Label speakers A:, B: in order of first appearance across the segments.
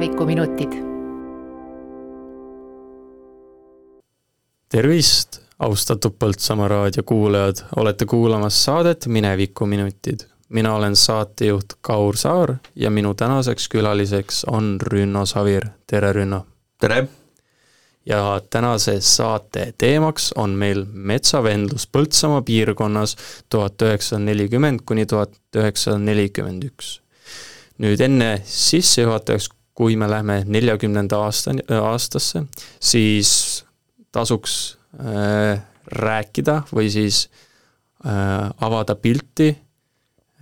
A: minevikuminutid.
B: tervist, austatud Põltsamaa raadio kuulajad, olete kuulamas saadet Minevikuminutid. mina olen saatejuht Kaur Saar ja minu tänaseks külaliseks on Rünno Savir, tere Rünno!
C: tere!
B: ja tänase saate teemaks on meil metsavendlus Põltsamaa piirkonnas tuhat üheksasada nelikümmend kuni tuhat üheksasada nelikümmend üks. nüüd enne sissejuhatuseks, kui me läheme neljakümnenda aastani, aastasse, siis tasuks äh, rääkida või siis äh, avada pilti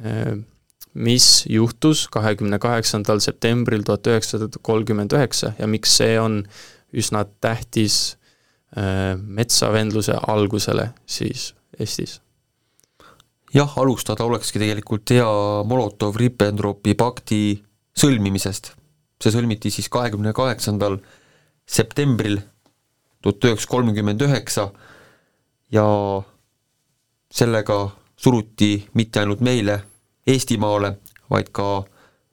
B: äh,, mis juhtus kahekümne kaheksandal septembril tuhat üheksasada kolmkümmend üheksa ja miks see on üsna tähtis äh, metsavendluse algusele siis Eestis.
C: jah, alustada olekski tegelikult hea Molotov-Ribbentropi pakti sõlmimisest. See sõlmiti siis kahekümne kaheksandal septembril tuhat üheksasada kolmkümmend üheksa ja sellega suruti mitte ainult meile, Eestimaale, vaid ka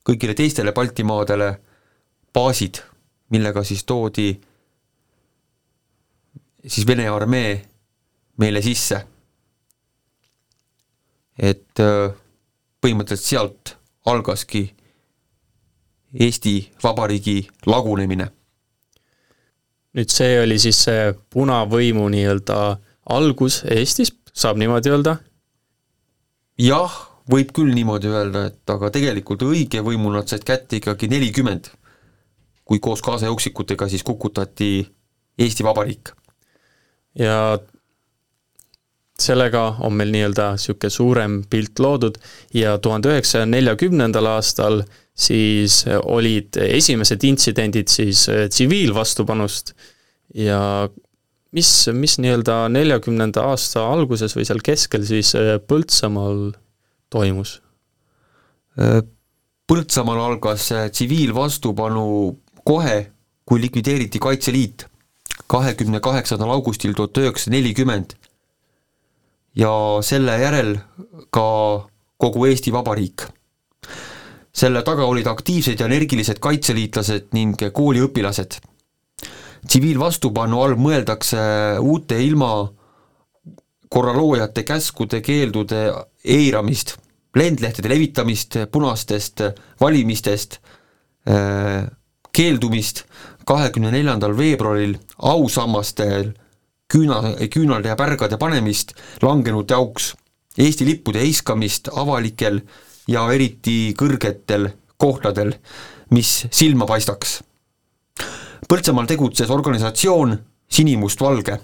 C: kõigile teistele Baltimaadele baasid millega siis toodi siis Vene armee meile sisse. et äh, põhimõtteliselt sealt algaski Eesti Vabariigi lagunemine.
B: nüüd see oli siis see punavõimu nii-öelda algus Eestis, saab niimoodi öelda?
C: jah, võib küll niimoodi öelda, et aga tegelikult õige võimu nad said kätte ikkagi nelikümmend kui koos kaasajooiksikutega siis kukutati Eesti Vabariik.
B: ja sellega on meil nii-öelda niisugune suurem pilt loodud ja tuhande üheksasaja neljakümnendal aastal siis olid esimesed intsidendid siis äh, tsiviilvastupanust ja mis, mis nii-öelda neljakümnenda aasta alguses või seal keskel siis äh, Põltsamaal toimus?
C: Põltsamaal algas tsiviilvastupanu kohe, kui likvideeriti Kaitseliit kahekümne kaheksandal augustil tuhat üheksasada nelikümmend ja selle järel ka kogu Eesti Vabariik. selle taga olid aktiivsed ja energilised kaitseliitlased ning kooliõpilased. tsiviilvastupanu all mõeldakse uute ilma korraloojate käskude, keeldude eiramist, lendlehtede levitamist, punastest valimistest äh,, keeldumist kahekümne neljandal veebruaril ausammastel küüna, küünalde ja pärgade panemist langenute auks, Eesti lippude heiskamist avalikel ja eriti kõrgetel kohtadel, mis silma paistaks. Põltsamaal tegutses organisatsioon Sinimustvalge.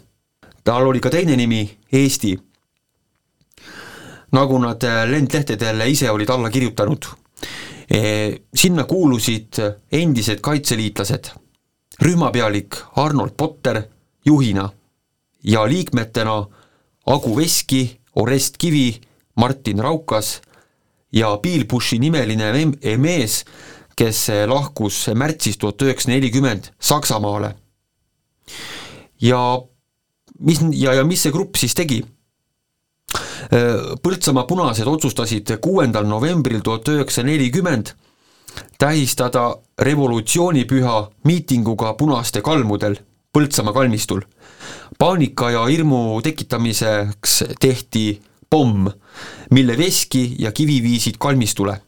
C: tal oli ka teine nimi, Eesti. nagu nad lendlehtedele ise olid alla kirjutanud sinna kuulusid endised kaitseliitlased, rühmapealik Arnold Potter juhina ja liikmetena Agu Veski, Orest Kivi, Martin Raukas ja Bill Bushi nimeline mees, kes lahkus märtsis tuhat üheksasada nelikümmend Saksamaale. ja mis, ja, ja mis see grupp siis tegi? Põltsamaa punased otsustasid kuuendal novembril tuhat üheksasada nelikümmend tähistada revolutsioonipüha miitinguga punaste kalmudel Põltsamaa kalmistul. Paanika ja hirmu tekitamiseks tehti pomm, mille Veski ja Kivi viisid kalmistule.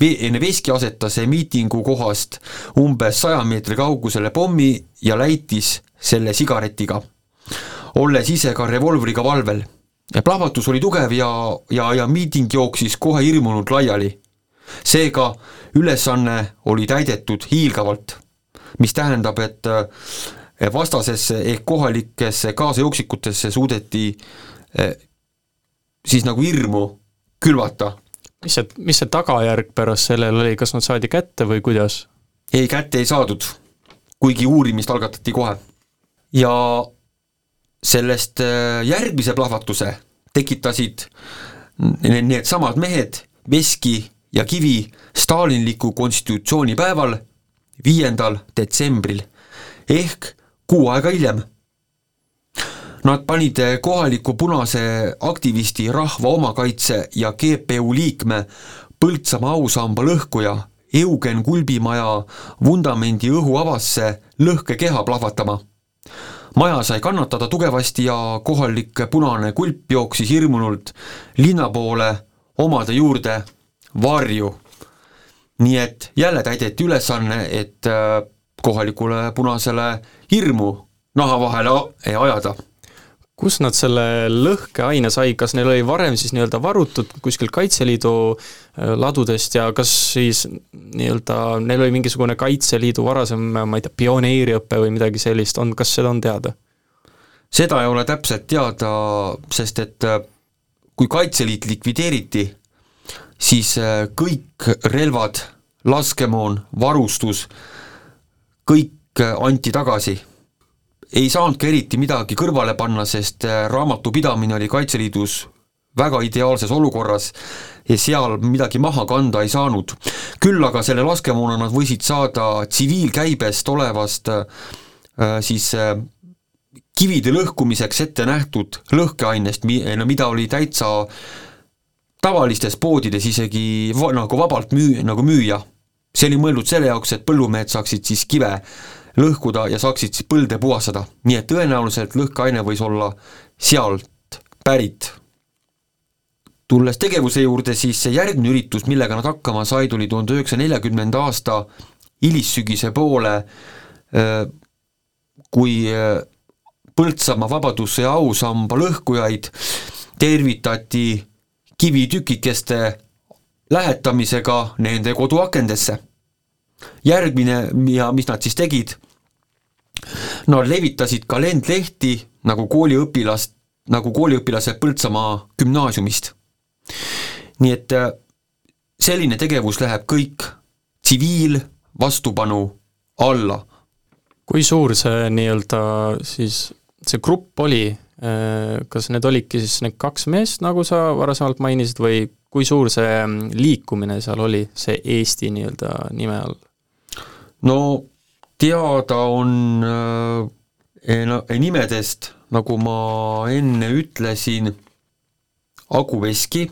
C: enne Veski asetas miitingu kohast umbes saja meetri kaugusele pommi ja läitis selle sigaretiga, olles ise ka revolvriga valvel plahvatus oli tugev ja, ja, ja miiting jooksis kohe hirmunult laiali. seega ülesanne oli täidetud hiilgavalt, mis tähendab, et vastasesse ehk kohalikesse kaasajooiksikutesse suudeti eh, siis nagu hirmu külvata.
B: mis see, mis see tagajärg pärast sellel oli, kas nad saadi kätte või kuidas?
C: ei, kätte ei saadud, kuigi uurimist algatati kohe. ja sellest äh, järgmise plahvatuse tekitasid needsamad mehed Veski ja Kivi stalinliku konstitutsioonipäeval, viiendal detsembril ehk kuu aega hiljem. Nad panid kohaliku punase aktivisti Rahva Omakaitse ja GPU liikme Põltsamaa ausamba lõhkuja Eugen Kulbimaja vundamendi õhuavasse lõhkekeha plahvatama. maja sai kannatada tugevasti ja kohalik punane kulp jooksis hirmunult linna poole omade juurde varju. nii et jälle täideti ülesanne, et äh, kohalikule punasele hirmu naha vahele ajada.
B: Kus nad selle lõhkeaine sai, kas neil oli varem siis nii-öelda varutud kuskil Kaitseliidu äh, ladudest ja kas siis nii-öelda neil oli mingisugune Kaitseliidu varasem, ma ei tea, pioneeriõpe või midagi sellist, on, kas seda on teada?
C: seda ei ole täpselt teada, sest et äh, kui Kaitseliit likvideeriti, siis äh, kõik relvad, laskemoon, varustus, kõik anti tagasi ei saanudki eriti midagi kõrvale panna, sest äh, raamatupidamine oli Kaitseliidus väga ideaalses olukorras ja seal midagi maha kanda ei saanud. küll aga selle laskemoona nad võisid saada tsiviilkäibest olevast äh, siis äh, kivide lõhkumiseks ette nähtud lõhkeainest, no mida oli täitsa tavalistes poodides isegi va, nagu vabalt müü-, nagu müüa. See oli mõeldud selle jaoks, et põllumehed saaksid siis kive lõhkuda ja saaksid siis põlde puhastada, nii et tõenäoliselt lõhkeaine võis olla sealt pärit. tulles tegevuse juurde, siis see järgmine üritus, millega nad hakkama said, oli tuhande üheksasaja neljakümnenda aasta hilissügise poole, kui Põltsamaa Vabadussõja ausamba lõhkujaid tervitati kivitükikeste lähetamisega nende koduakendesse järgmine ja mis nad siis tegid, nad levitasid kalendlehti nagu kooliõpilast, nagu kooliõpilased Põltsamaa gümnaasiumist. nii et äh, selline tegevus läheb kõik tsiviilvastupanu alla.
B: kui suur see nii-öelda siis, see grupp oli, äh, kas need olidki siis need kaks meest, nagu sa varasemalt mainisid, või kui suur see mm, liikumine seal oli, see Eesti nii-öelda nime all?
C: no teada on äh, nimedest, nagu ma enne ütlesin, Agu Veski,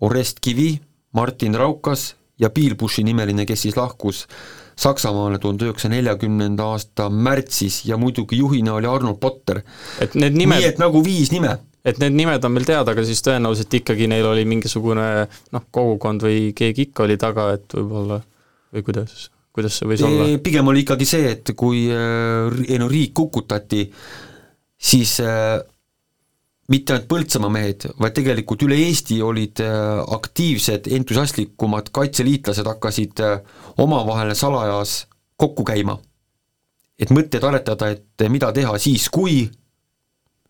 C: Orest Kivi, Martin Raukas ja Piilbushi nimeline, kes siis lahkus Saksamaale tuhande üheksasaja neljakümnenda aasta märtsis ja muidugi juhina oli Arnold Potter.
B: et need nimed
C: nii et nagu viis nime
B: et need nimed on meil teada, aga siis tõenäoliselt ikkagi neil oli mingisugune noh, kogukond või keegi ikka oli taga, et võib-olla või kuidas? kuidas see võis olla?
C: pigem oli ikkagi see, et kui äh, no riik kukutati, siis äh, mitte ainult Põltsamaa mehed, vaid tegelikult üle Eesti olid äh, aktiivsed, entusiastlikumad kaitseliitlased hakkasid omavahel salajas kokku käima. et mõtteid aretada, et mida teha siis, kui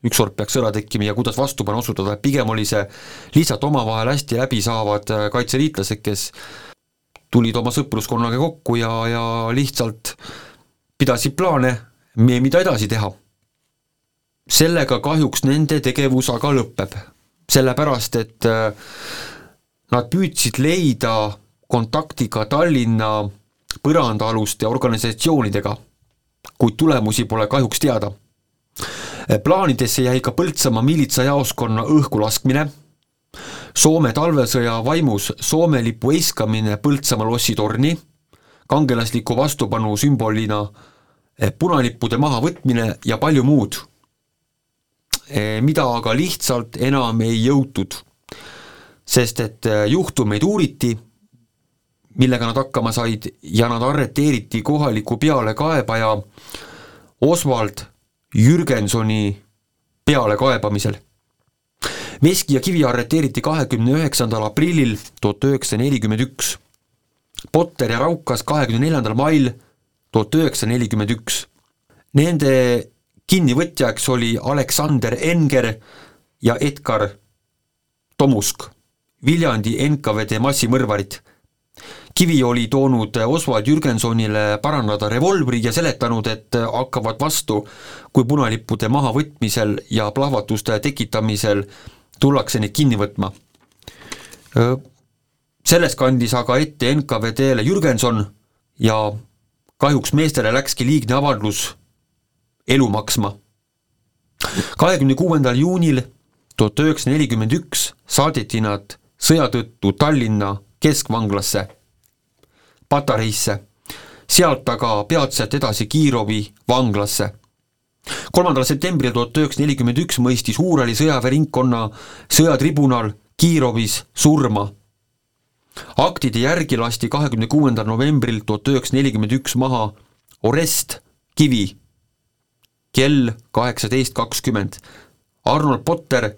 C: ükskord peaks sõda tekkima ja kuidas vastupanu osutada, pigem oli see lihtsalt omavahel hästi läbi saavad kaitseliitlased, kes tulid oma sõpruskonnaga kokku ja, ja lihtsalt pidasid plaane, mida edasi teha. sellega kahjuks nende tegevus aga lõpeb, sellepärast et äh, nad püüdsid leida kontakti ka Tallinna põrandaaluste organisatsioonidega, kuid tulemusi pole kahjuks teada. Plaanidesse jäi ka Põltsamaa miilitsajaoskonna õhku laskmine Soome talvesõja vaimus Soome lipu heiskamine Põltsamaa lossitorni, kangelasliku vastupanu sümbolina eh, punalippude mahavõtmine ja palju muud, eh, mida aga lihtsalt enam ei jõutud. sest et eh, juhtumeid uuriti, millega nad hakkama said ja nad arreteeriti kohaliku pealekaebaja Oswald Jürgensoni pealekaebamisel Veski ja Kivi arreteeriti kahekümne üheksandal aprillil tuhat üheksasada nelikümmend üks. Potter ja Raukas kahekümne neljandal mail tuhat üheksasada nelikümmend üks. Nende kinnivõtjaks oli Aleksander Enger ja Edgar Tomusk, Viljandi NKVD massimõrvarid. Kivi oli toonud Oswald Jürgensonile parandada revolvri ja seletanud, et hakkavad vastu, kui punalippude mahavõtmisel ja plahvatuste tekitamisel tullakse neid kinni võtma. Selles kandis aga ette NKVD-le Jürgenson ja kahjuks meestele läkski liigne avaldus elu maksma. kahekümne kuuendal juunil tuhat üheksasada nelikümmend üks saadeti nad sõja tõttu Tallinna keskvanglasse. Patareisse, sealt aga peatselt edasi Kirovi vanglasse. kolmandal septembril tuhat üheksasada nelikümmend üks mõistis Uurali sõjaväeringkonna sõjatribunal Kirovis surma. aktide järgi lasti kahekümne kuuendal novembril tuhat üheksasada nelikümmend üks maha Orest Kivi kell kaheksateist kakskümmend, Arnold Potter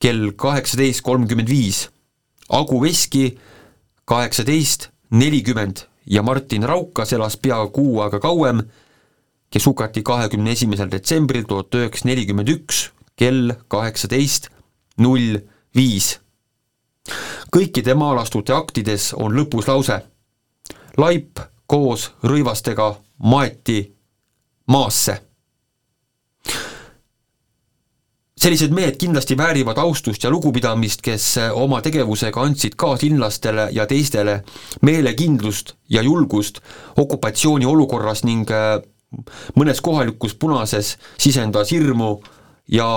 C: kell kaheksateist kolmkümmend viis, Agu Veski kaheksateist nelikümmend ja Martin Raukas elas pea kuu aega kauem, kes hukati kahekümne esimesel detsembril tuhat üheksasada nelikümmend üks kell kaheksateist null viis. kõikide maalastute aktides on lõpus lause laip koos rõivastega maeti maasse sellised mehed kindlasti väärivad austust ja lugupidamist, kes eh, oma tegevusega andsid kaaslinlastele ja teistele meelekindlust ja julgust okupatsiooni olukorras ning eh, mõnes kohalikus punases sisendas hirmu ja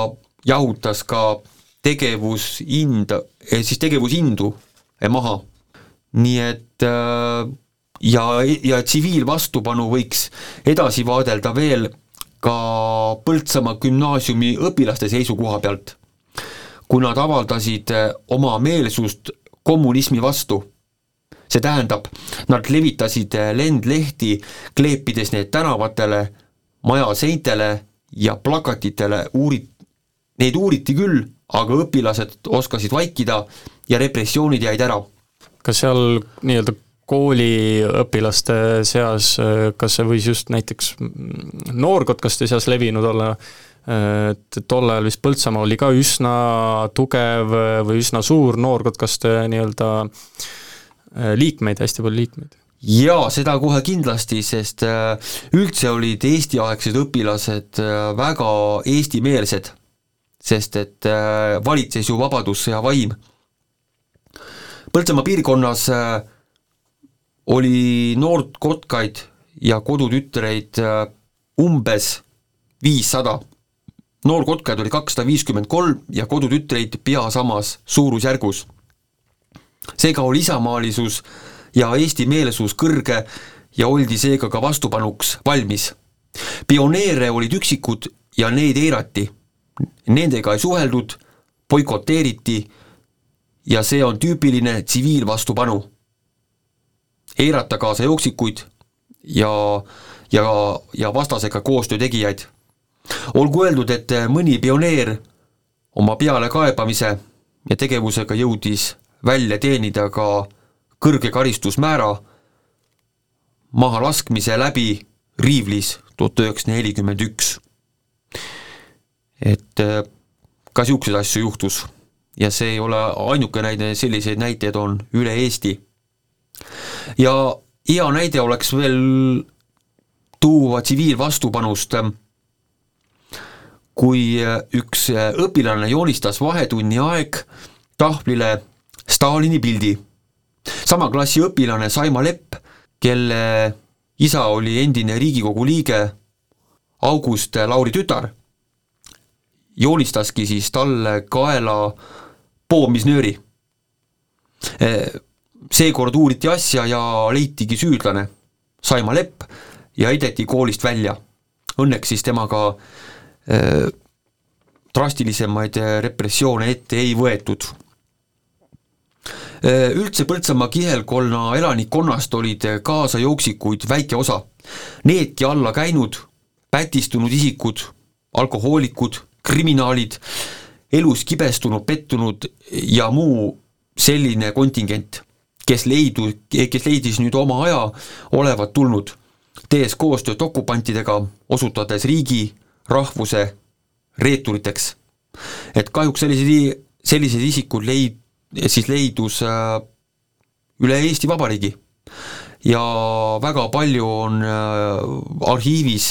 C: jahutas ka tegevushinda, eh, siis tegevusindu maha. nii et ja, ja tsiviilvastupanu võiks edasi vaadelda veel ka Põltsamaa gümnaasiumi õpilaste seisukoha pealt, kui nad avaldasid eh, oma meelsust kommunismi vastu. see tähendab, nad levitasid eh, lendlehti, kleepides need tänavatele, maja seintele ja plakatitele, uurit-, neid uuriti küll, aga õpilased oskasid vaikida ja repressioonid jäid ära.
B: kas seal nii-öelda kooliõpilaste seas, kas see võis just näiteks noorkotkaste seas levinud olla, et tol ajal vist Põltsamaa oli ka üsna tugev või üsna suur noorkotkaste nii-öelda liikmeid, hästi palju liikmeid?
C: jaa, seda kohe kindlasti, sest äh, üldse olid eestiaegsed õpilased äh, väga eestimeelsed, sest et äh, valitses ju Vabadussõja vaim. Põltsamaa piirkonnas äh, oli noort kotkaid ja kodutütreid äh, umbes viissada. noorkotkaid oli kakssada viiskümmend kolm ja kodutütreid pea samas suurusjärgus. seega oli isamaalisus ja eesti-meelsus kõrge ja oldi seega ka vastupanuks valmis. pioneere olid üksikud ja neid eirati. Nendega ei suheldud, boikoteeriti ja see on tüüpiline tsiviilvastupanu eirata kaasajooksikuid ja, ja, ja vastasega koostöö tegijaid. olgu öeldud, et mõni pioneer oma pealekaebamise ja tegevusega jõudis välja teenida ka kõrge karistusmäära mahalaskmise läbi Riivlis tuhat üheksasada nelikümmend üks. et ka niisuguseid asju juhtus ja see ei ole ainuke näide, selliseid näiteid on üle Eesti ja hea näide oleks veel tuua tsiviilvastupanust, kui üks õpilane joonistas vahetunni aeg tahvlile Stalini pildi. sama klassi õpilane Saima Lepp, kelle isa oli endine Riigikogu liige August Lauri tütar, joonistaski siis talle kaela poomisnööri seekord uuriti asja ja leitigi süüdlane, Saima Lepp, ja heideti koolist välja. Õnneks siis temaga äh, drastilisemaid äh, repressioone ette ei võetud äh,. Üldse Põltsamaa kihelkonna elanikkonnast olid kaasajooksikuid väike osa. Needki alla käinud, pätistunud isikud, alkohoolikud, kriminaalid, elus kibestunud, pettunud ja muu selline kontingent kes leidu, kes leidis nüüd oma aja, olevat tulnud, tehes koostööd okupantidega, osutades riigi, rahvuse reeturiteks. et kahjuks selliseid, selliseid isikuid leid-, siis leidus äh, üle Eesti Vabariigi ja väga palju on äh, arhiivis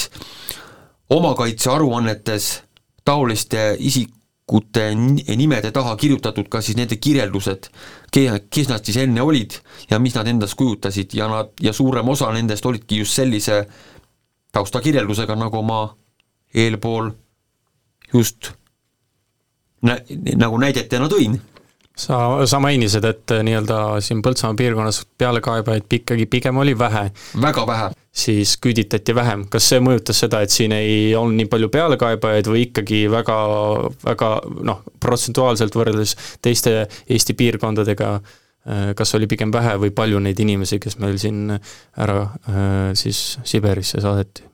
C: omakaitsearuannetes taoliste isik-, isikute nimede taha kirjutatud ka siis nende kirjeldused, kes nad siis enne olid ja mis nad endast kujutasid ja nad, ja suurem osa nendest olidki just sellise taustakirjeldusega, nagu ma eelpool just nä-, nagu näidetena tõin.
B: sa, sa mainisid, et äh, nii-öelda siin Põltsamaa piirkonnas pealekaebajaid ikkagi pigem oli vähe.
C: väga vähe.
B: Siis küüditati vähem, kas see mõjutas seda, et siin ei olnud nii palju pealekaebajaid või ikkagi väga, väga noh, protsentuaalselt võrreldes teiste Eesti piirkondadega äh, kas oli pigem vähe või palju neid inimesi, kes meil siin ära äh, siis Siberisse saadeti?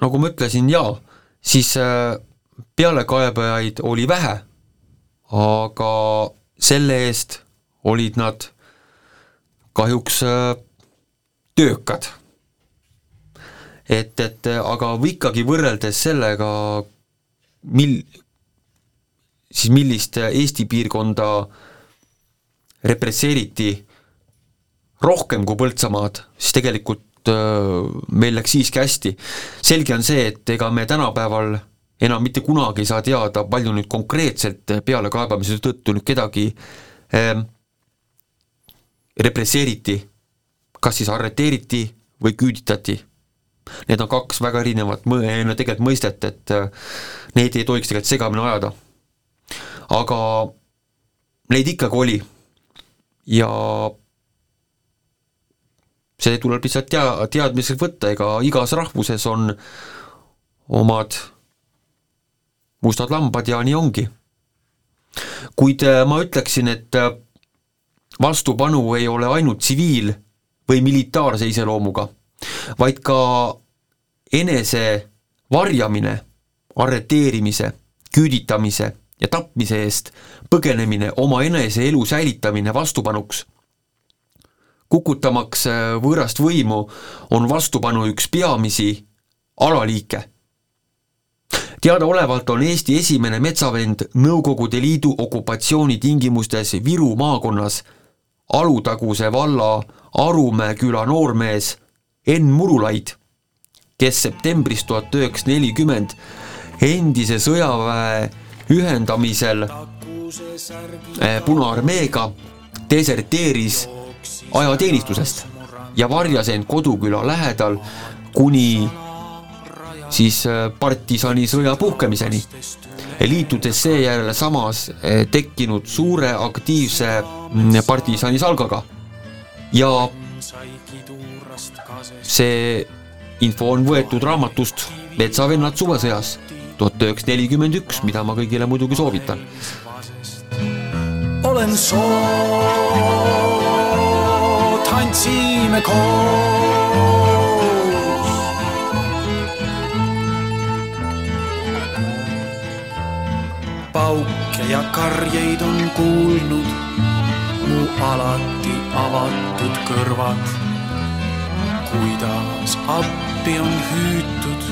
C: nagu ma ütlesin, jaa, siis pealekaebajaid oli vähe aga selle eest olid nad kahjuks äh, töökad. et, et aga ikkagi võrreldes sellega, mil-, siis millist Eesti piirkonda represseeriti rohkem kui Põltsamaad, siis tegelikult äh, meil läks siiski hästi. selge on see, et ega me tänapäeval enam mitte kunagi ei saa teada, palju nüüd konkreetselt pealekaebamise tõttu nüüd kedagi ähm, represseeriti, kas siis arreteeriti või küüditati. Need on kaks väga erinevat mõ-, tegelikult mõistet, et äh, neid ei tohiks tegelikult segamini ajada. aga neid ikkagi oli ja see tuleb lihtsalt tea-, teadmiseks võtta, ega igas rahvuses on omad mustad lambad ja nii ongi. kuid äh, ma ütleksin, et äh, vastupanu ei ole ainult tsiviil- või militaarse iseloomuga, vaid ka enese varjamine, arreteerimise, küüditamise ja tapmise eest põgenemine, oma enese elu säilitamine vastupanuks. kukutamaks äh, võõrast võimu on vastupanu üks peamisi alaliike teadaolevalt on Eesti esimene metsavend Nõukogude Liidu okupatsiooni tingimustes Viru maakonnas Alutaguse valla Arumäe küla noormees Enn Murulaid, kes septembris tuhat üheksasada nelikümmend endise sõjaväe ühendamisel eh, Punaarmeega deserteeris ajateenistusest ja varjas end koduküla lähedal kuni siis äh, partisanisõja puhkemiseni, liitudes seejärel samas äh, tekkinud suure aktiivse mm, partisanisalgaga. Ja see info on võetud raamatust Metsavennad suvesõjas tuhat üheksasada nelikümmend üks, mida ma kõigile muidugi soovitan. olen soo, tantsime koos. pauke ja karjeid on kuulnud alati avatud kõrvad. kuidas appi on hüütud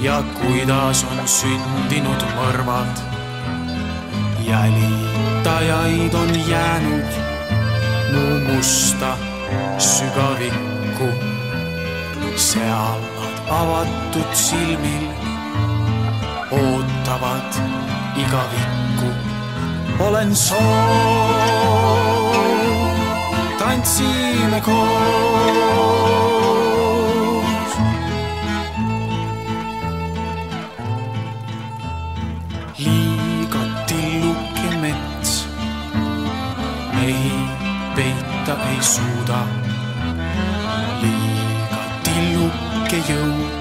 C: ja kuidas on sündinud mõrvad. jälitajaid on jäänud mu musta sügavikku. seal nad avatud silmil ootavad igavikku. olen soov, tantsime koos. liiga tilluke mets, mehi peita ei suuda. liiga tilluke jõud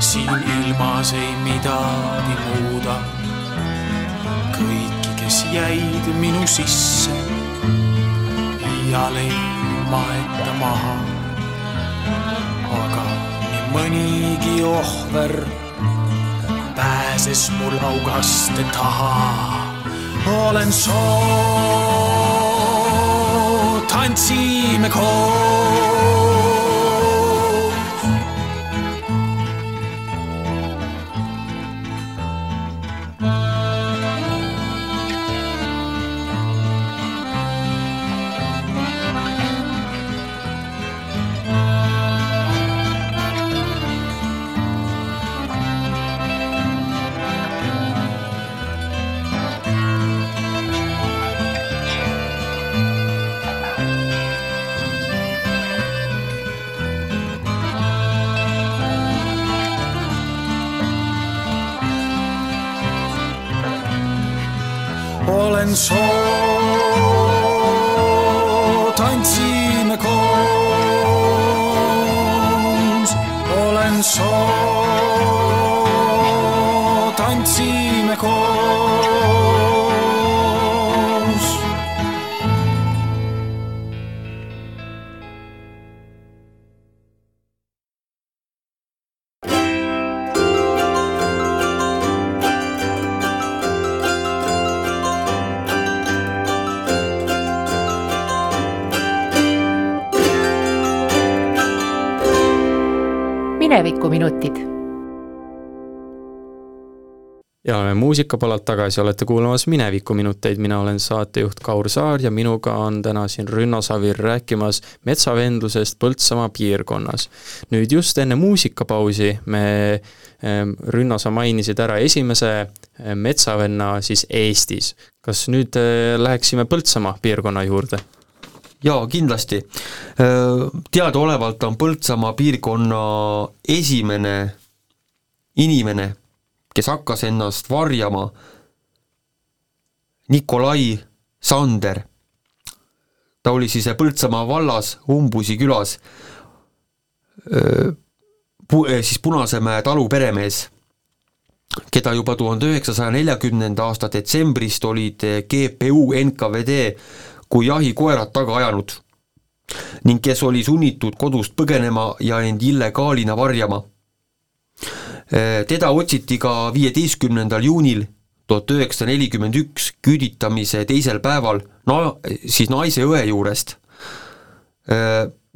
C: siin ilmas ei midagi muuda kõiki, kes jäid minu sisse, iial ei maeta maha. aga nii mõnigi ohver pääses mul augaste taha. olen soo, tantsime koos.
A: Olen soo, tantsime koos, olen soo, tantsime koos.
B: Muusikapalalt tagasi, olete kuulamas Minevikuminuteid, mina olen saatejuht Kaur Saar ja minuga on täna siin Rünno Savir rääkimas metsavendlusest Põltsamaa piirkonnas. nüüd just enne muusikapausi me, ähm, Rünno, sa mainisid ära esimese äh, metsavenna siis Eestis. kas nüüd äh, läheksime Põltsamaa piirkonna juurde?
C: jaa, kindlasti. Teadaolevalt on Põltsamaa piirkonna esimene inimene, kes hakkas ennast varjama, Nikolai Sander. ta oli siis Põltsamaa vallas Umbusi külas pu-, siis Punasemäe talu peremees, keda juba tuhande üheksasaja neljakümnenda aasta detsembrist olid GPU, NKVD kui jahikoerad taga ajanud ning kes oli sunnitud kodust põgenema ja end illegaalina varjama. Teda otsiti ka viieteistkümnendal juunil tuhat üheksasada nelikümmend üks küüditamise teisel päeval na-, siis naise õe juurest.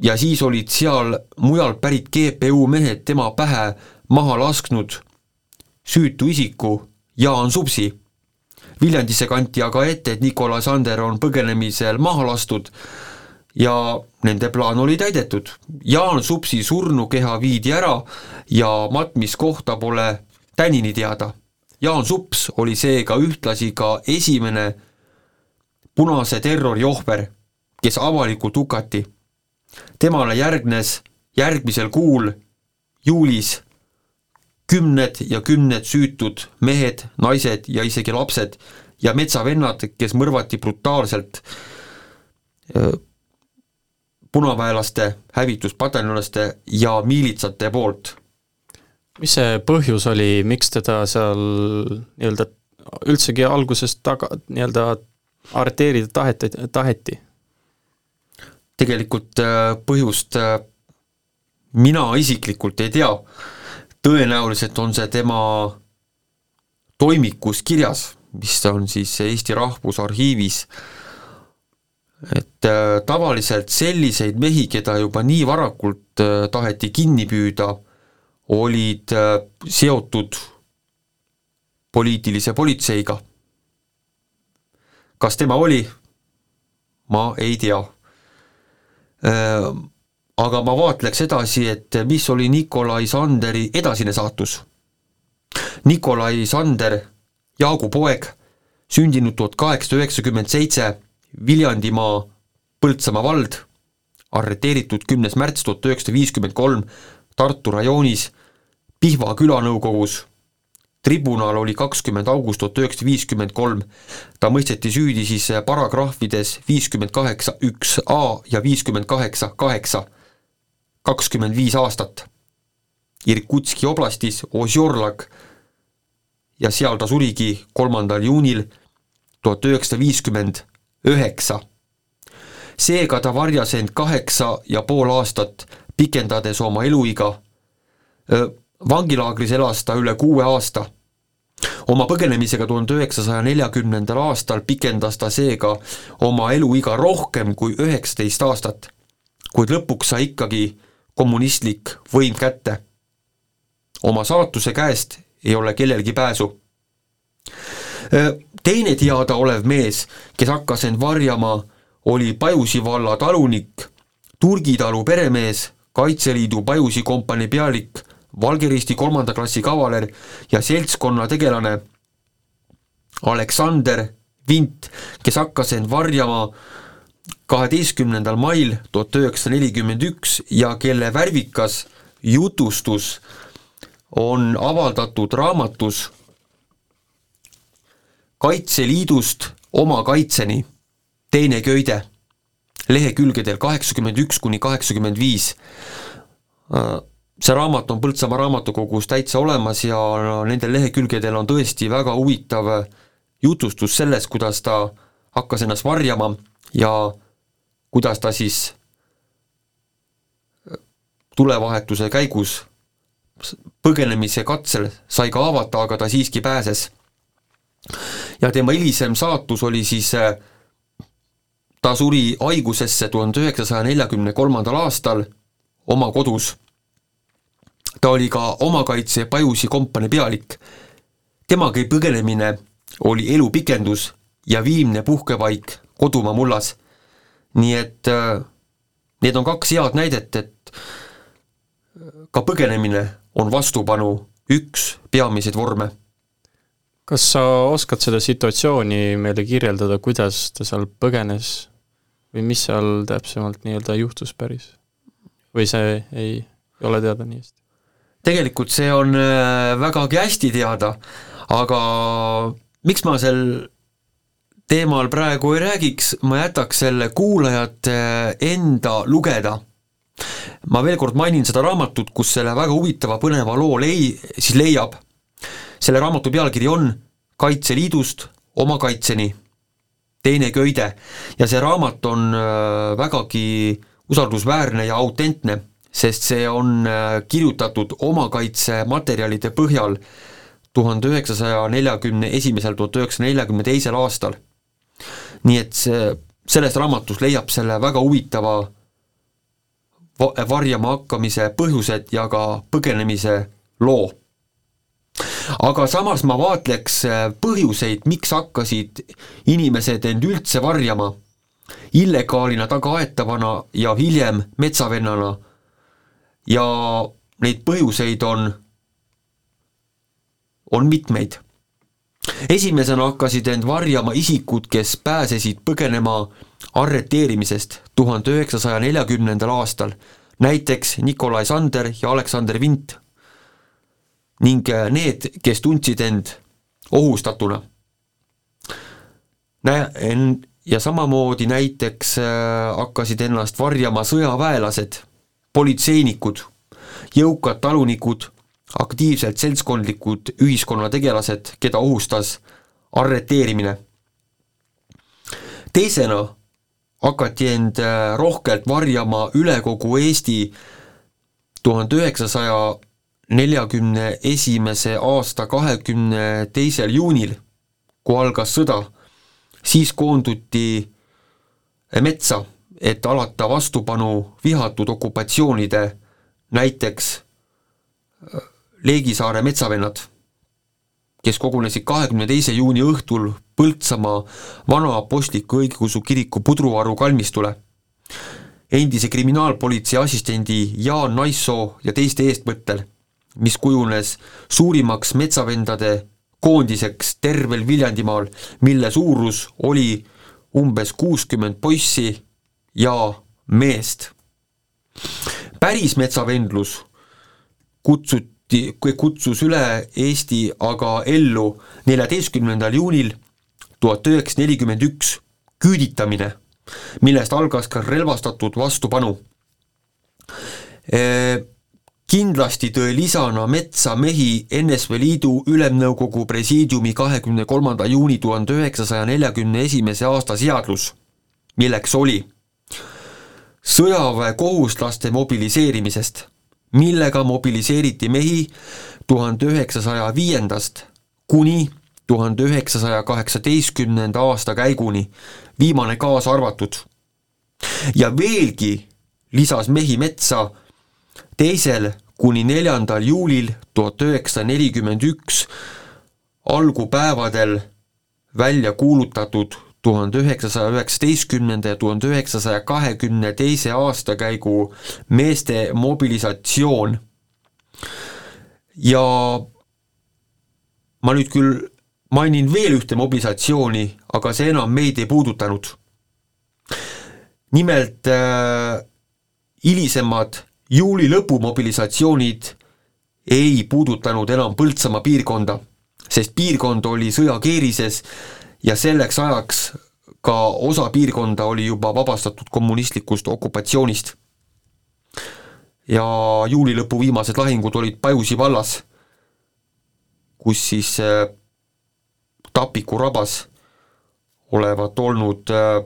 C: ja siis olid seal mujalt pärit GPU mehed tema pähe maha lasknud süütu isiku Jaan Supsi Viljandisse kanti aga ette, et Nikolai Sander on põgenemisel maha lastud ja nende plaan oli täidetud. Jaan Supsi surnukeha viidi ära ja matmiskohta pole tänini teada. Jaan Sups oli seega ühtlasi ka esimene punase terrori ohver, kes avalikult hukati. temale järgnes järgmisel kuul, juulis kümned ja kümned süütud mehed, naised ja isegi lapsed ja metsavennad, kes mõrvati brutaalselt punaväelaste, hävituspataljonlaste ja miilitsate poolt.
B: mis see põhjus oli, miks teda seal nii-öelda üldsegi algusest taga, nii-öelda arreteerida taheti, taheti?
C: tegelikult põhjust mina isiklikult ei tea, tõenäoliselt on see tema toimikus kirjas, mis on siis Eesti Rahvusarhiivis, et äh, tavaliselt selliseid mehi, keda juba nii varakult äh, taheti kinni püüda, olid äh, seotud poliitilise politseiga. kas tema oli? ma ei tea. Aga ma vaatleks edasi, et mis oli Nikolai Sanderi edasine saatus. Nikolai Sander, Jaagu poeg, sündinud tuhat kaheksasada üheksakümmend seitse, Viljandimaa, Põltsamaa vald, arreteeritud kümnes märts tuhat üheksasada viiskümmend kolm Tartu rajoonis Pihva külanõukogus. tribunal oli kakskümmend august tuhat üheksasada viiskümmend kolm, ta mõisteti süüdi siis paragrahvides viiskümmend kaheksa üks A ja viiskümmend kaheksa kaheksa, kakskümmend viis aastat. Irkutski oblastis Ozjorlag ja seal ta surigi kolmandal juunil tuhat üheksasada viiskümmend üheksa. seega ta varjas end kaheksa ja pool aastat, pikendades oma eluiga. vangilaagris elas ta üle kuue aasta. oma põgenemisega tuhande üheksasaja neljakümnendal aastal pikendas ta seega oma eluiga rohkem kui üheksateist aastat, kuid lõpuks sai ikkagi kommunistlik võim kätte. oma saatuse käest ei ole kellelgi pääsu teine teadaolev mees, kes hakkas end varjama, oli Pajusi valla talunik, Turgi talu peremees, Kaitseliidu Pajusi kompanii pealik, Valgeristi kolmanda klassi kavaler ja seltskonna tegelane Aleksander Vint, kes hakkas end varjama kaheteistkümnendal mail tuhat üheksasada nelikümmend üks ja kelle värvikas jutustus on avaldatud raamatus Kaitseliidust oma kaitseni, teine köide, lehekülgedel kaheksakümmend üks kuni kaheksakümmend viis. see raamat on Põltsamaa raamatukogus täitsa olemas ja nendel lehekülgedel on tõesti väga huvitav jutustus sellest, kuidas ta hakkas ennast varjama ja kuidas ta siis tulevahetuse käigus põgenemise katsel sai ka haavata, aga ta siiski pääses. Ja tema hilisem saatus oli siis, äh, ta suri haigusesse tuhande üheksasaja neljakümne kolmandal aastal oma kodus. ta oli ka omakaitse Pajusi kompanii pealik. temaga põgenemine oli elu pikendus ja viimne puhkepaik kodumaa mullas. nii et äh, need on kaks head näidet, et ka põgenemine on vastupanu üks peamiseid vorme.
B: Kas sa oskad seda situatsiooni meile kirjeldada, kuidas ta seal põgenes või mis seal täpsemalt nii-öelda juhtus päris? või see ei ole teada nii hästi?
C: tegelikult see on äh, vägagi hästi teada, aga miks ma sel teemal praegu ei räägiks, ma jätaks selle kuulajate enda lugeda ma veel kord mainin seda raamatut, kus selle väga huvitava põneva loo lei-, siis leiab. Selle raamatu pealkiri on Kaitseliidust oma kaitseni, teine köide ja see raamat on äh, vägagi usaldusväärne ja autentne, sest see on äh, kirjutatud omakaitsematerjalide põhjal tuhande üheksasaja neljakümne esimesel, tuhat üheksasaja neljakümne teisel aastal. nii et see, selles raamatus leiab selle väga huvitava varjama hakkamise põhjused ja ka põgenemise loo. Aga samas ma vaatleks äh, põhjuseid, miks hakkasid inimesed end üldse varjama, illegaalina taga aetavana ja hiljem metsavennana. ja neid põhjuseid on, on mitmeid. esimesena hakkasid end varjama isikud, kes pääsesid põgenema arreteerimisest tuhande üheksasaja neljakümnendal aastal, näiteks Nikolai Sander ja Aleksander Vint ning äh, need, kes tundsid end ohustatuna. Nä-, ja samamoodi näiteks äh, hakkasid ennast varjama sõjaväelased, politseinikud, jõukad talunikud, aktiivsed seltskondlikud ühiskonnategelased, keda ohustas arreteerimine. teisena hakati end äh, rohkelt varjama üle kogu Eesti tuhande üheksasaja neljakümne esimese aasta kahekümne teisel juunil, kui algas sõda, siis koonduti metsa, et alata vastupanu vihatud okupatsioonide, näiteks äh, Leegisaare metsavennad, kes kogunesid kahekümne teise juuni õhtul Põltsamaa vana apostliku õigeusu kiriku pudruvaru kalmistule. endise kriminaalpolitsei assistendi Jaan Naissoo ja teiste eestvõttel, mis kujunes suurimaks metsavendade koondiseks tervel Viljandimaal, mille suurus oli umbes kuuskümmend poissi ja meest. päris metsavendlus kutsuti, kutsus üle Eesti aga ellu neljateistkümnendal juunil tuhat üheksasada nelikümmend üks küüditamine, millest algas ka relvastatud vastupanu. Kindlasti tõi lisana metsa mehi NSV Liidu Ülemnõukogu presiidiumi kahekümne kolmanda juuni tuhande üheksasaja neljakümne esimese aasta seadus, milleks oli sõjaväekohuslaste mobiliseerimisest, millega mobiliseeriti mehi tuhande üheksasaja viiendast kuni tuhande üheksasaja kaheksateistkümnenda aasta käiguni, viimane kaasa arvatud. ja veelgi lisas mehi metsa teisel kuni neljandal juulil tuhat üheksasada nelikümmend üks algupäevadel välja kuulutatud tuhande üheksasaja üheksateistkümnenda ja tuhande üheksasaja kahekümne teise aastakäigu meeste mobilisatsioon. ja ma nüüd küll mainin veel ühte mobilisatsiooni, aga see enam meid ei puudutanud. nimelt äh, hilisemad juuli lõpu mobilisatsioonid ei puudutanud enam Põltsamaa piirkonda, sest piirkond oli sõjakeerises ja selleks ajaks ka osa piirkonda oli juba vabastatud kommunistlikust okupatsioonist. ja juuli lõpu viimased lahingud olid Pajusi vallas, kus siis äh, Tapiku rabas olevat olnud äh,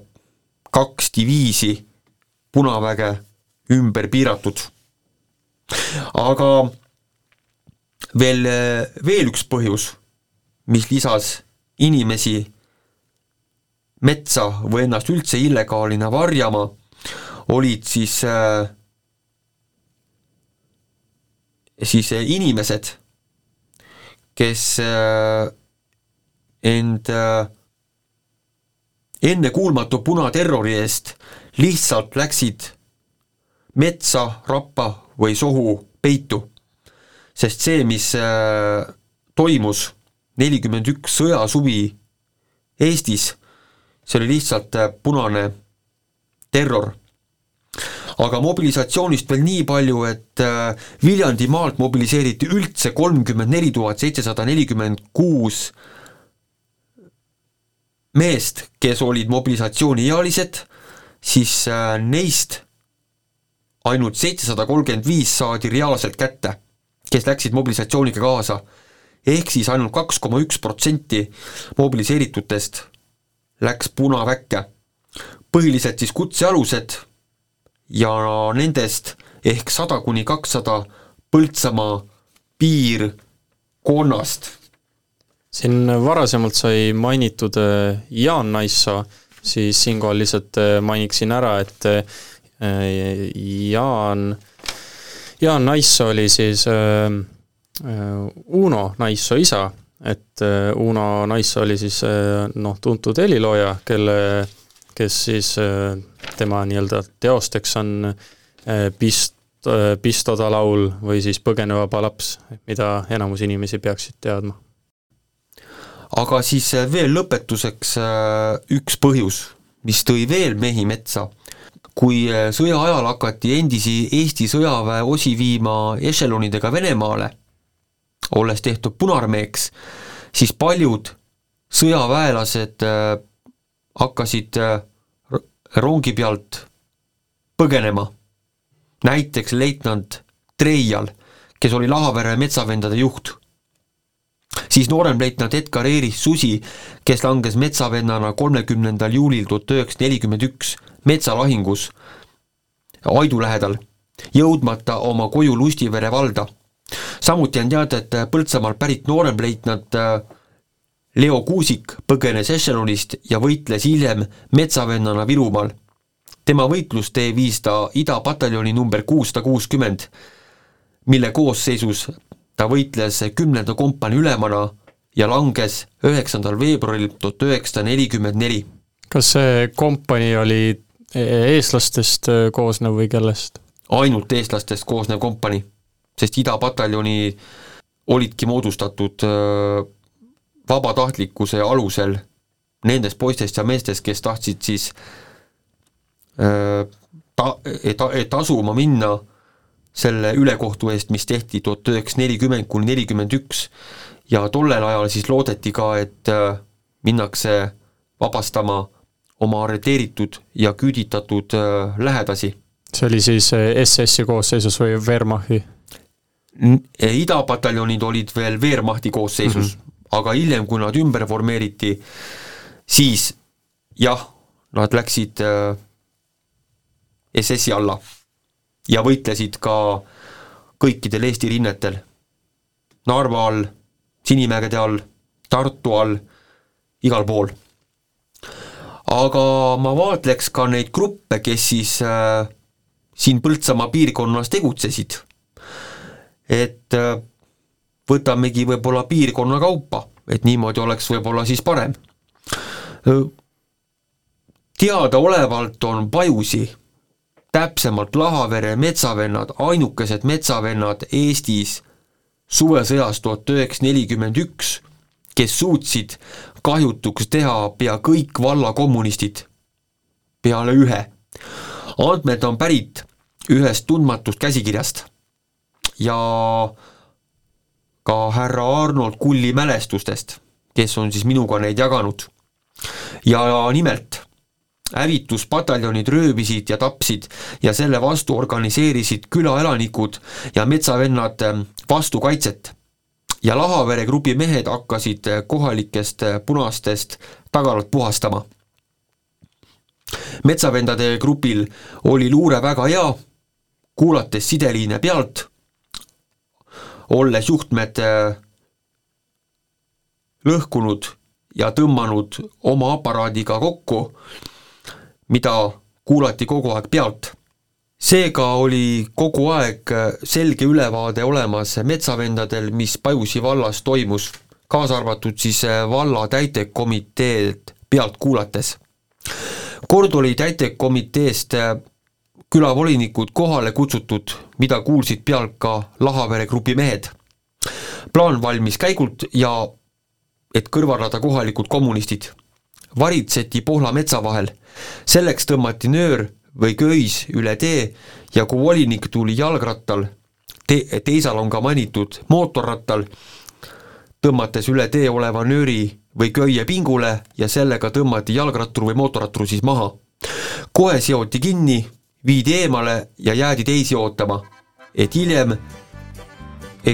C: kaks diviisi punaväge ümber piiratud. Aga veel, veel üks põhjus, mis lisas inimesi metsa või ennast üldse illegaalina varjama, olid siis äh, siis inimesed, kes äh, end äh, ennekuulmatu punaterrori eest lihtsalt läksid metsa, rappa või sohu peitu. sest see, mis äh, toimus nelikümmend üks sõjasuvi Eestis, see oli lihtsalt äh, punane terror. aga mobilisatsioonist veel nii palju, et äh, Viljandimaalt mobiliseeriti üldse kolmkümmend neli tuhat seitsesada nelikümmend kuus meest, kes olid mobilisatsiooniealised, siis neist ainult seitsesada kolmkümmend viis saadi reaalselt kätte, kes läksid mobilisatsiooniga kaasa. ehk siis ainult kaks koma üks protsenti mobiliseeritutest läks punaväkke. põhiliselt siis kutsealused ja nendest ehk sada kuni kakssada Põltsamaa piirkonnast.
B: siin varasemalt sai mainitud äh, Jaan Naissoo, siis siinkohal lihtsalt äh, mainiksin ära, et Äh, Jaan, Jaan Naissoo oli siis äh, äh, Uno Naissoo isa, et Uno Naissoo oli siis noh, tuntud helilooja, kelle, kes siis tema nii-öelda teosteks on Pist-, Pistoda laul või siis Põgene vaba laps, mida enamus inimesi peaksid teadma.
C: aga siis veel lõpetuseks üks põhjus, mis tõi veel mehi metsa kui äh, sõja ajal hakati endisi Eesti sõjaväe osi viima ešelonidega Venemaale, olles tehtud Punaarmeeks, siis paljud sõjaväelased äh, hakkasid äh, rongi pealt põgenema. näiteks leitnant Treial, kes oli Lahavere metsavendade juht. siis nooremleitnant Edgar Eeris Susi, kes langes metsavennana kolmekümnendal juulil tuhat üheksasada nelikümmend üks metsalahingus Aidu lähedal, jõudmata oma koju Lustivere valda. samuti on teada, et Põltsamaalt pärit nooremleitnant äh, Leo Kuusik põgenes ešelonist ja võitles hiljem metsavennana Virumaal. tema võitlustee viis ta idapataljoni number kuussada kuuskümmend, mille koosseisus ta võitles kümnenda kompanii ülemana ja langes üheksandal veebruaril tuhat üheksasada nelikümmend neli.
B: kas see kompanii oli eestlastest äh, koosnev või kellest?
C: ainult eestlastest koosnev kompanii, sest idapataljoni olidki moodustatud äh, vabatahtlikkuse alusel nendest poistest ja meestest, kes tahtsid siis äh, ta-, et, et asuma minna selle ülekohtu eest, mis tehti tuhat üheksasada nelikümmend kuni nelikümmend üks ja tollel ajal siis loodeti ka, et minnakse vabastama oma arreteeritud ja küüditatud äh, lähedasi.
B: see oli siis äh, SS-i koosseisus või Wehrmachti?
C: Äh, idapataljonid olid veel Wehrmachti koosseisus mm, -hmm. aga hiljem, kui nad ümber formeeriti, siis jah, nad läksid SS-i alla ja võitlesid ka kõikidel Eesti rinnetel. Narva all, Sinimägede all, Tartu all, igal pool aga ma vaatleks ka neid gruppe, kes siis äh, siin Põltsamaa piirkonnas tegutsesid. et äh, võtamegi võib-olla piirkonna kaupa, et niimoodi oleks võib-olla siis parem. teadaolevalt on Pajusi, täpsemalt Lahavere metsavennad, ainukesed metsavennad Eestis suvesõjas tuhat üheksasada nelikümmend üks, kes suutsid kahjutuks teha pea kõik valla kommunistid, peale ühe. andmed on pärit ühest tundmatust käsikirjast ja ka härra Arnold Kulli mälestustest, kes on siis minuga neid jaganud. ja nimelt, hävituspataljonid röövisid ja tapsid ja selle vastu organiseerisid külaelanikud ja metsavennad vastukaitset. Ja Lahavere grupi mehed hakkasid kohalikest punastest tagalat puhastama. metsavendade grupil oli luure väga hea, kuulates sideliine pealt, olles juhtmed lõhkunud ja tõmmanud oma aparaadiga kokku, mida kuulati kogu aeg pealt. Seega oli kogu aeg selge ülevaade olemas metsavendadel, mis Pajusi vallas toimus, kaasa arvatud siis valla täitekomiteed pealt kuulates. kord oli täitekomiteest külavolinikud kohale kutsutud, mida kuulsid pealt ka Lahavere grupi mehed. plaan valmis käigult ja et kõrvaldada kohalikud kommunistid. varitseti Pohla metsa vahel, selleks tõmmati nöör või köis üle tee ja kui volinik tuli jalgrattal, te-, teisal on ka mainitud mootorrattal, tõmmates üle tee oleva nööri või köie pingule ja sellega tõmmati jalgrattur või mootorrattur siis maha. kohe seoti kinni, viidi eemale ja jäädi teisi ootama, et hiljem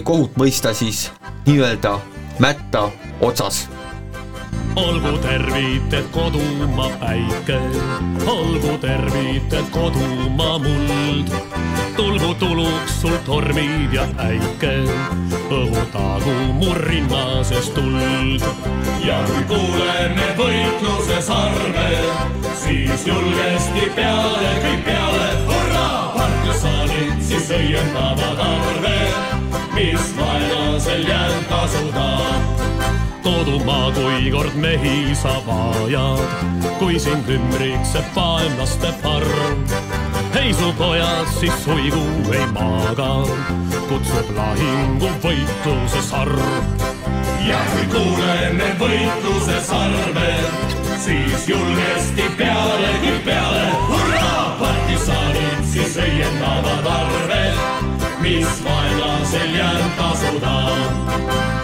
C: kohut mõista siis nii-öelda mätta otsas.
D: Olgu tervited kodumaa päike, olgu tervited kodumaa muld. tulgu tuluks sul tormid ja äike, õhutagu mu rinna sees tuld. ja kui kuulen need võitluses arve, siis julgesti peale kõik peale, hurraa, partisanid siis õiendavad arve mis vaenlasel jäänud tasuda. Kodumaa, kui kord mehi sa vajad, kui sind ümbritseb vaenlaste parv. ei su pojad siis suigu ei maga, kutsub lahingu võitluse sarv. ja kui kuulen need võitluse sarve, siis julgesti peale küll peale, hurraa, partisanid siis õiendavad arve vaenlasel jääb tasuda.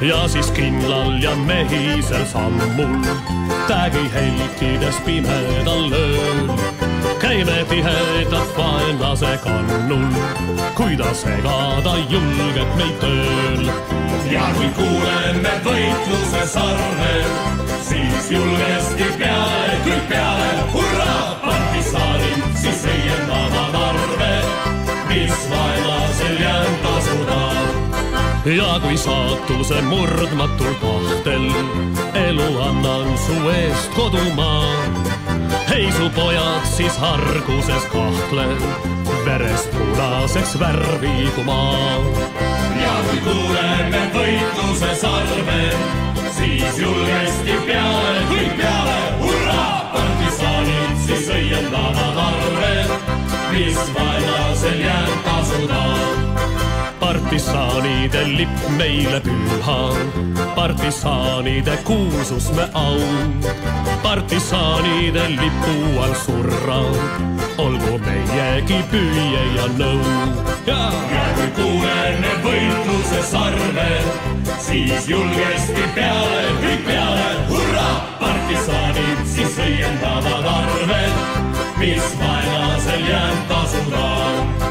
D: ja siis kindlal ja mehisel sammul, tägi helkides pimedal ööl. käime tihedalt vaenlase kannul, kui ta segada julgeb meid tööl. ja kui kuuleme võitluse sarvel, siis julgesti peale, kõik peale, hurraa, partisanid siis õiendavad arve mis tasuda. Ja kui saatuse murdmatul tahtel elu annan su eest kodumaa, ei su pojad siis arguses kahtle, verest punaseks värvigu maa. ja kui kuuleme võitluse sarve, siis julgesti peale, kõik peale, hurraa, partisanid siis õiendavad arve mis vaenlasel jääb tasuda. Partisaanide lipp meile püha, partisaanide kuulsus me au. partisaanide lipu all surra, olgu meiegi püüe ja nõu. ja, kui kuulen võitluse sarve, siis julgesti peale, kõik peale, hurraa, partisaanid siis õiendavad arved mis vaenlasel jääb tasuda.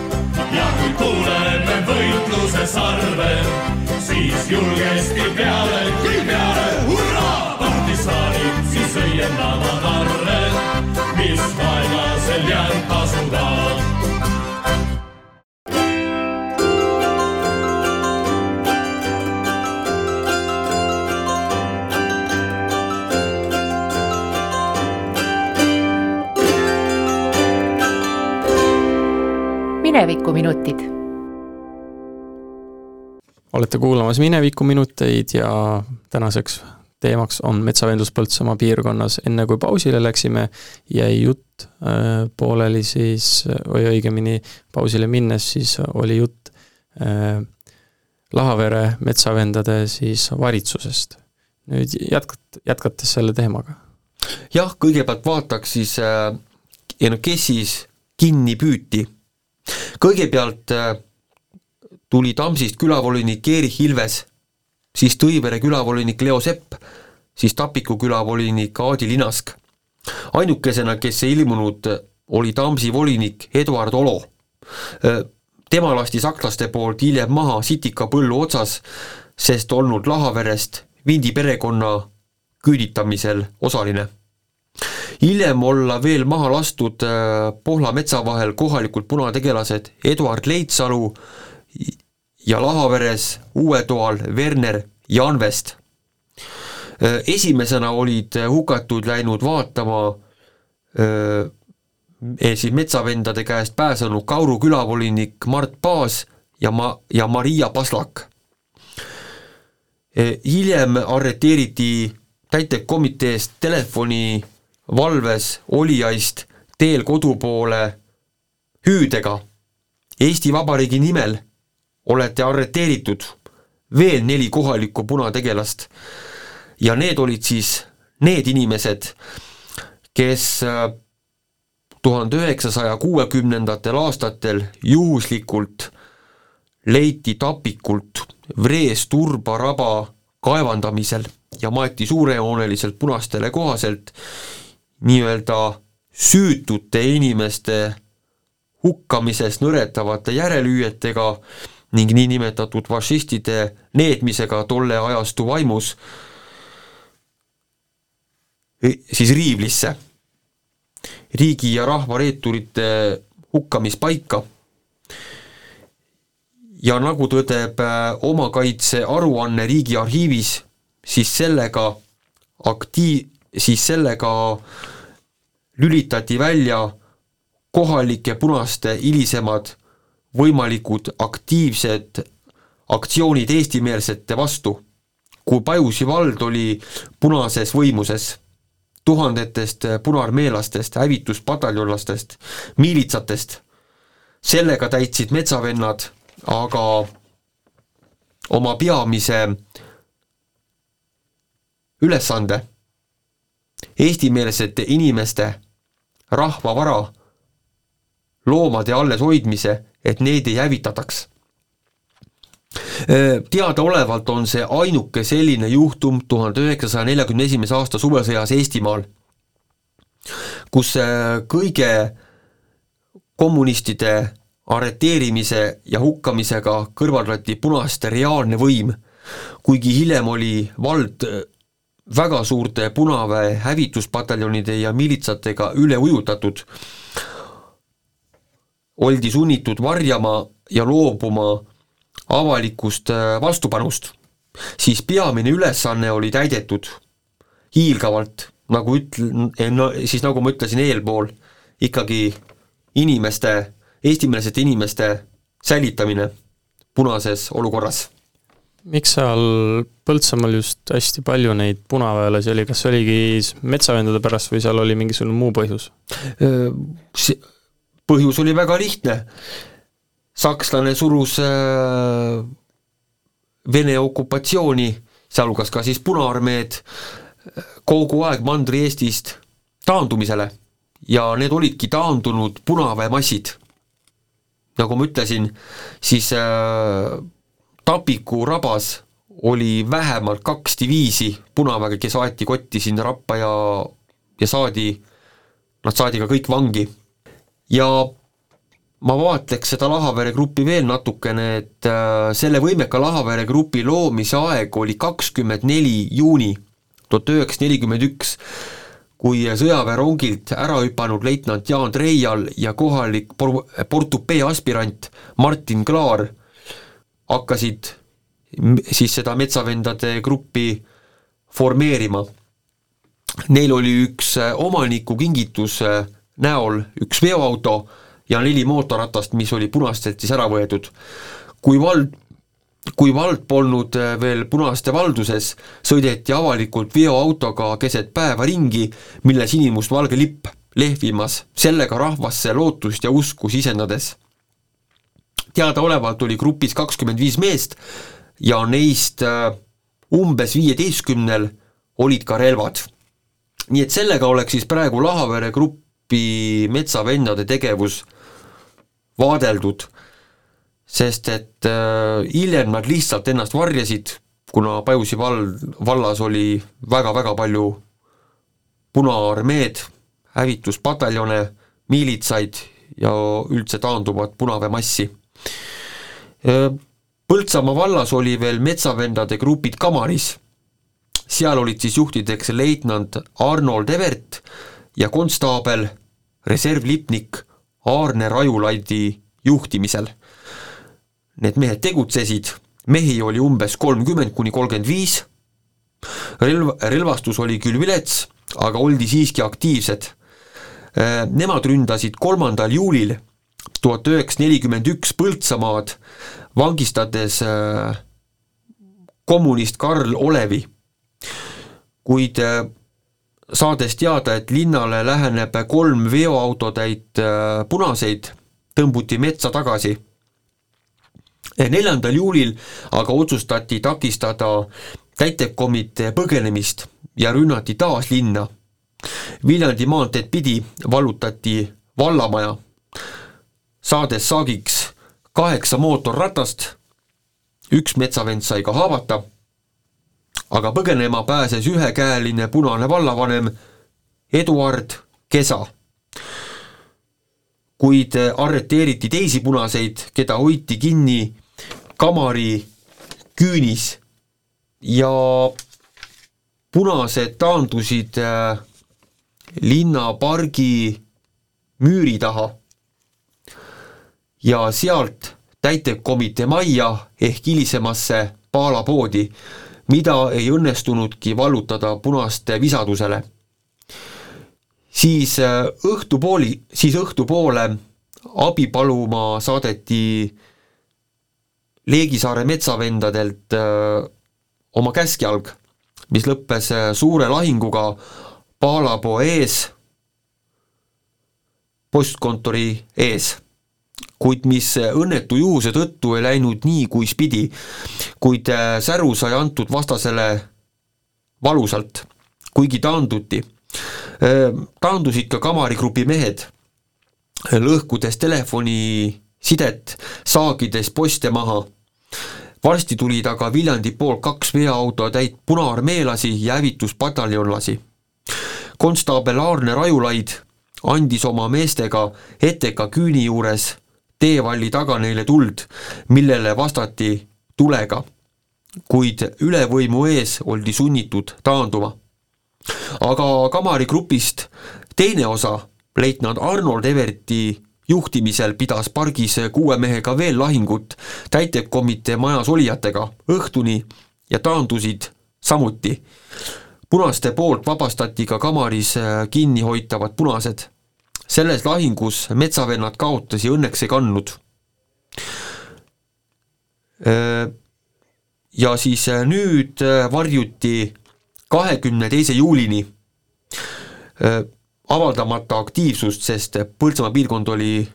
D: Ja kui kuuleme võitluse sarve, siis julgesti peale, kõik peale, hurraa, partisanid siis õiendavad arve, mis vaenlasel jääb tasuda
E: minevikuminutid.
B: olete kuulamas Minevikuminuteid ja tänaseks teemaks on metsavendlus Põltsamaa piirkonnas. enne kui pausile läksime, jäi jutt äh, pooleli siis, või õigemini pausile minnes, siis oli jutt äh, Lahavere metsavendade siis varitsusest. nüüd jätkat-, jätkates selle teemaga.
C: jah, kõigepealt vaataks siis äh,, no kes siis kinni püüti kõigepealt äh, tuli Tamsist külavolinik Erich Ilves, siis Tõivere külavolinik Leo Sepp, siis Tapiku külavolinik Aadi Linask. ainukesena, kes ei ilmunud, oli Tamsi volinik Eduard Olo. tema lasti sakslaste poolt hiljem maha Sitika põllu otsas, sest olnud Lahaverest Vindi perekonna küüditamisel osaline. Hiljem olla veel maha lastud Pohla metsa vahel kohalikud punategelased Eduard Leitsalu ja Lahaveres uuetoal Werner Janvest. esimesena olid hukatud läinud vaatama öö, siis metsavendade käest pääsenud Kauru külavolinik Mart Paas ja ma-, ja Maria Paslak. hiljem arreteeriti täitevkomiteest telefoni valves olijaist teel kodu poole hüüdega Eesti Vabariigi nimel olete arreteeritud veel neli kohalikku punategelast ja need olid siis need inimesed, kes tuhande üheksasaja kuuekümnendatel aastatel juhuslikult leiti tapikult Vrees Turba raba kaevandamisel ja maeti suurejooneliselt punastele kohaselt nii-öelda süütute inimeste hukkamisest nõretavate järelhüüetega ning niinimetatud fašistide neetmisega tolle ajastu vaimus siis riivlisse riigi ja rahva reeturite hukkamispaika. Ja nagu tõdeb äh, omakaitse aruanne Riigiarhiivis, siis sellega aktiiv, siis sellega lülitati välja kohalike punaste hilisemad võimalikud aktiivsed aktsioonid eestimeelsete vastu, kui Pajusi vald oli punases võimuses tuhandetest punaarmeelastest, hävituspataljonlastest, miilitsatest. sellega täitsid metsavennad aga oma peamise ülesande, eestimeelsete inimeste rahvavara, loomade alleshoidmise, et neid ei hävitataks. Teadaolevalt on see ainuke selline juhtum tuhande üheksasaja neljakümne esimese aasta suvesõjas Eestimaal, kus kõige kommunistide arreteerimise ja hukkamisega kõrvaldati punaste reaalne võim, kuigi hiljem oli vald väga suurte punaväe hävituspataljonide ja miilitsatega üle ujutatud, oldi sunnitud varjama ja loobuma avalikust äh, vastupanust, siis peamine ülesanne oli täidetud hiilgavalt, nagu ütlen, no siis nagu ma ütlesin eelpool, ikkagi inimeste, eestimeelsete inimeste säilitamine punases olukorras.
B: Miks seal Põltsamaal just hästi palju neid punaväelasi oli, kas oligi metsavendade pärast või seal oli mingisugune muu põhjus?
C: Põhjus oli väga lihtne sakslane surus Vene okupatsiooni, sealhulgas ka siis Punaarmeed, kogu aeg Mandri-Eestist taandumisele ja need olidki taandunud punaväemassid. nagu ma ütlesin, siis äh, Tapiku rabas oli vähemalt kaks diviisi punaväge, kes aeti kotti sinna Rappa ja, ja saadi, nad saadi ka kõik vangi. ja ma vaatleks seda Lahavere gruppi veel natukene, et äh, selle võimeka Lahavere grupi loomise aeg oli kakskümmend neli juuni tuhat üheksasada nelikümmend üks, kui sõjaväerongilt ära hüpanud leitnant Jaan Treial ja kohalik por-, Portupee aspirant Martin Klaar hakkasid siis seda metsavendade gruppi formeerima. Neil oli üks äh, omaniku kingitus äh, näol üks veoauto, ja neli mootorratast, mis oli punastelt siis ära võetud. kui vald, kui vald polnud äh, veel punaste valduses, sõideti avalikult veoautoga keset päeva ringi, milles sinimustvalge lipp lehvimas, sellega rahvasse lootust ja usku sisendades. Teadaolevalt oli grupis kakskümmend viis meest ja neist äh, umbes viieteistkümnel olid ka relvad. nii et sellega oleks siis praegu Lahavere grupi metsavendade tegevus vaadeldud, sest et äh, hiljem nad lihtsalt ennast varjasid, kuna Pajusi vald, vallas oli väga-väga palju punaarmeed hävituspataljone, miilitsaid ja üldse taanduvat punaväemassi. Põltsamaa vallas oli veel metsavendade grupid Kamaris, seal olid siis juhtideks leitnant Arnold Evert ja konstaabel, reservlipnik Aarne Rajulaidi juhtimisel. Need mehed tegutsesid, mehi oli umbes kolmkümmend kuni kolmkümmend viis, relv, relvastus oli küll vilets, aga oldi siiski aktiivsed. Nemad ründasid kolmandal juulil tuhat üheksasada nelikümmend üks Põltsamaad, vangistades äh, kommunist Karl Olevi. kuid äh, saades teada, et linnale läheneb kolm veoautotäit äh, punaseid, tõmbuti metsa tagasi. neljandal juulil aga otsustati takistada täitevkomitee põgenemist ja rünnati taas linna. Viljandi maanteed pidi vallutati vallamaja saades saagiks kaheksa mootorratast, üks metsavend sai ka haavata, aga põgenema pääses ühekäeline punane vallavanem Eduard Kesa. kuid arreteeriti teisi punaseid, keda hoiti kinni kamari küünis. Ja punased taandusid äh, linnapargi müüri taha ja sealt täitevkomitee majja ehk hilisemasse Paala poodi, mida ei õnnestunudki vallutada punaste visadusele. siis äh, õhtupooli, siis õhtupoole abi paluma saadeti Leegisaare metsavendadelt öö, äh, oma käskjalg, mis lõppes äh, suure lahinguga Paalapoo ees, postkontori ees kuid mis õnnetu juhuse tõttu ei läinud nii, kuis pidi, kuid äh, säru sai antud vastasele valusalt, kuigi taanduti. Äh, taandusid ka kamarigrupi mehed, lõhkudes telefonisidet, saagides poste maha. varsti tulid aga Viljandi poolt kaks veoautotäit punaarmeelasi ja hävituspataljonlasi. konstaabel Aarne Rajulaid andis oma meestega Eteka küüni juures teevalli taga neile tuld, millele vastati tulega, kuid ülevõimu ees oldi sunnitud taanduma. aga Kamari grupist teine osa, leitnant Arnold Everti juhtimisel pidas pargis kuue mehega veel lahingut täitevkomitee majas olijatega õhtuni ja taandusid samuti. punaste poolt vabastati ka kamaris kinni hoitavad punased selles lahingus metsavennad kaotusi õnneks ei kandnud. Ja siis äh, nüüd äh, varjuti kahekümne teise juulini avaldamata aktiivsust, sest Põltsamaa piirkond oli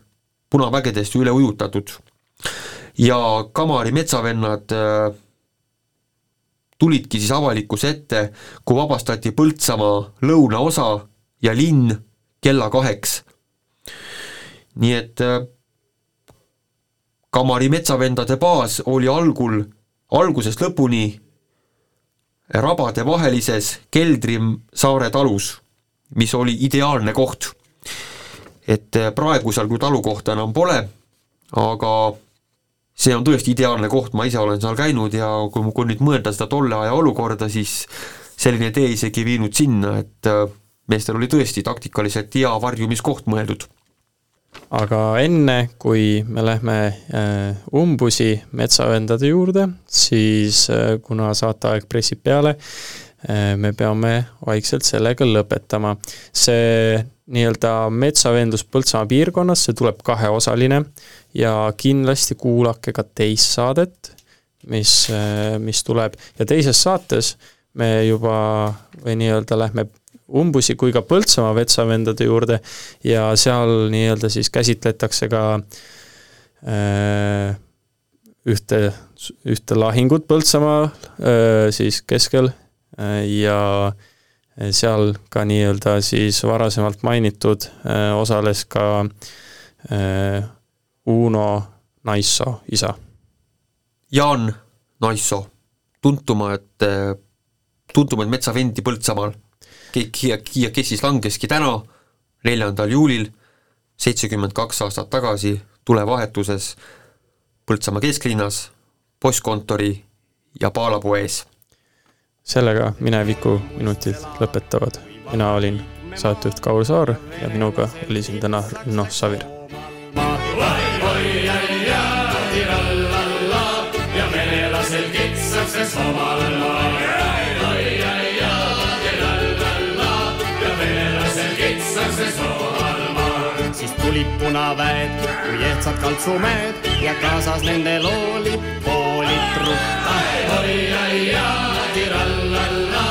C: punavägedest üle ujutatud. ja Kamari metsavennad äh, tulidki siis avalikkuse ette, kui vabastati Põltsamaa lõunaosa ja linn kella kaheks. nii et äh, Kamari metsavendade baas oli algul, algusest lõpuni rabade vahelises Keldri saare talus, mis oli ideaalne koht. et äh, praegu seal küll talukohta enam pole, aga see on tõesti ideaalne koht, ma ise olen seal käinud ja kui, kui nüüd mõelda seda tolle aja olukorda, siis selline tee isegi viinud sinna, et äh, meestel oli tõesti taktikaliselt hea varjumiskoht mõeldud.
B: aga enne, kui me lähme äh, umbusi metsavendade juurde, siis äh, kuna saateaeg pressib peale, äh, me peame vaikselt sellega lõpetama. see nii-öelda metsavendlus Põltsamaa piirkonnas, see tuleb kaheosaline ja kindlasti kuulake ka teist saadet, mis, mis tuleb ja teises saates me juba või nii-öelda lähme umbusi kui ka Põltsamaa vetsavendade juurde ja seal nii-öelda siis käsitletakse ka äh, ühte, ühte lahingut Põltsamaa äh, siis keskel äh, ja seal ka nii-öelda siis varasemalt mainitud osales ka Uno Naissoo isa.
C: Jaan Naissoo, tuntumaid, tuntumaid metsavendi Põltsamaal ja, ja kes siis langeski täna neljandal juulil, seitsekümmend kaks aastat tagasi, tulevahetuses Põltsamaa kesklinnas, postkontori ja Paalapuu ees.
B: sellega Mineviku minutid lõpetavad. mina olin saatejuht Kaur Saar ja minuga oli siin täna Renno Savir.
F: Tulid punaväed kui ehtsad kaltsumehed ja kaasas nendel oli poolitrupp. oi-ai-ja, tirallalla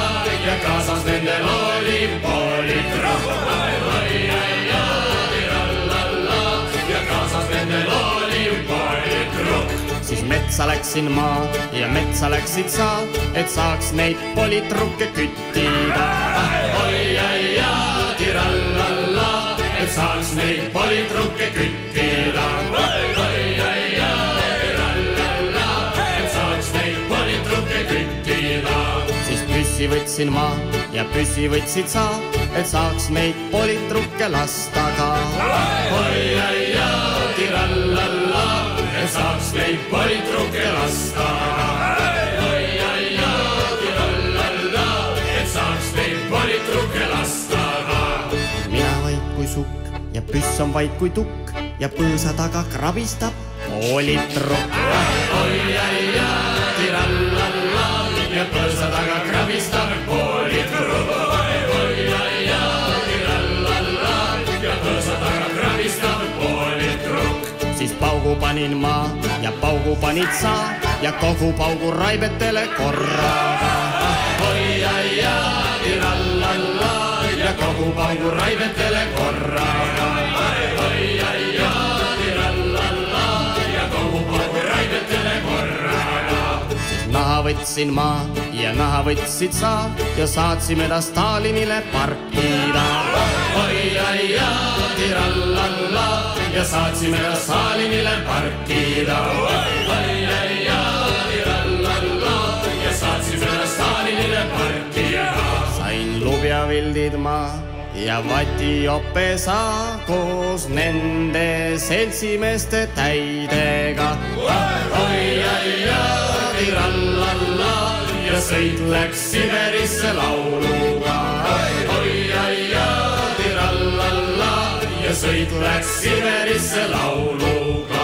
F: ja kaasas nendel oli poolitrupp. oi-ai-ja, tirallalla ja kaasas nendel oli poolitrupp siis metsa läksin ma ja metsa läksid sa, et saaks neid politrukke küttida. tirallalla, et saaks neid politrukke küttida. siis püssi võtsin ma ja püssi võtsid sa, et saaks neid politrukke lasta ka. Püss on vait kui tukk ja põõsa taga krabistab tirallalla ja põõsa taga krabistab politrukk siis paugu panin ma ja paugu panid sa ja kogu paugu raibetele korraga. oi-ai-ja, tirallalla ja kogu paugu raibetele korraga. Võtsin ma ja naha võtsid sa ja saatsime ta Stalinile parkida. oi-ai-ja, tirallalla ja saatsime ta Stalinile parkida. oi-ai-ja, tirallalla ja saatsime ta Stalinile parkida. sain lubjavildid ma ja vatijopesa koos nende seltsimeeste täidega. oi-ai-ja, tirallalla ja sõit läks Siberisse lauluga. oi-ai-ja, tirallalla ja sõit läks Siberisse lauluga.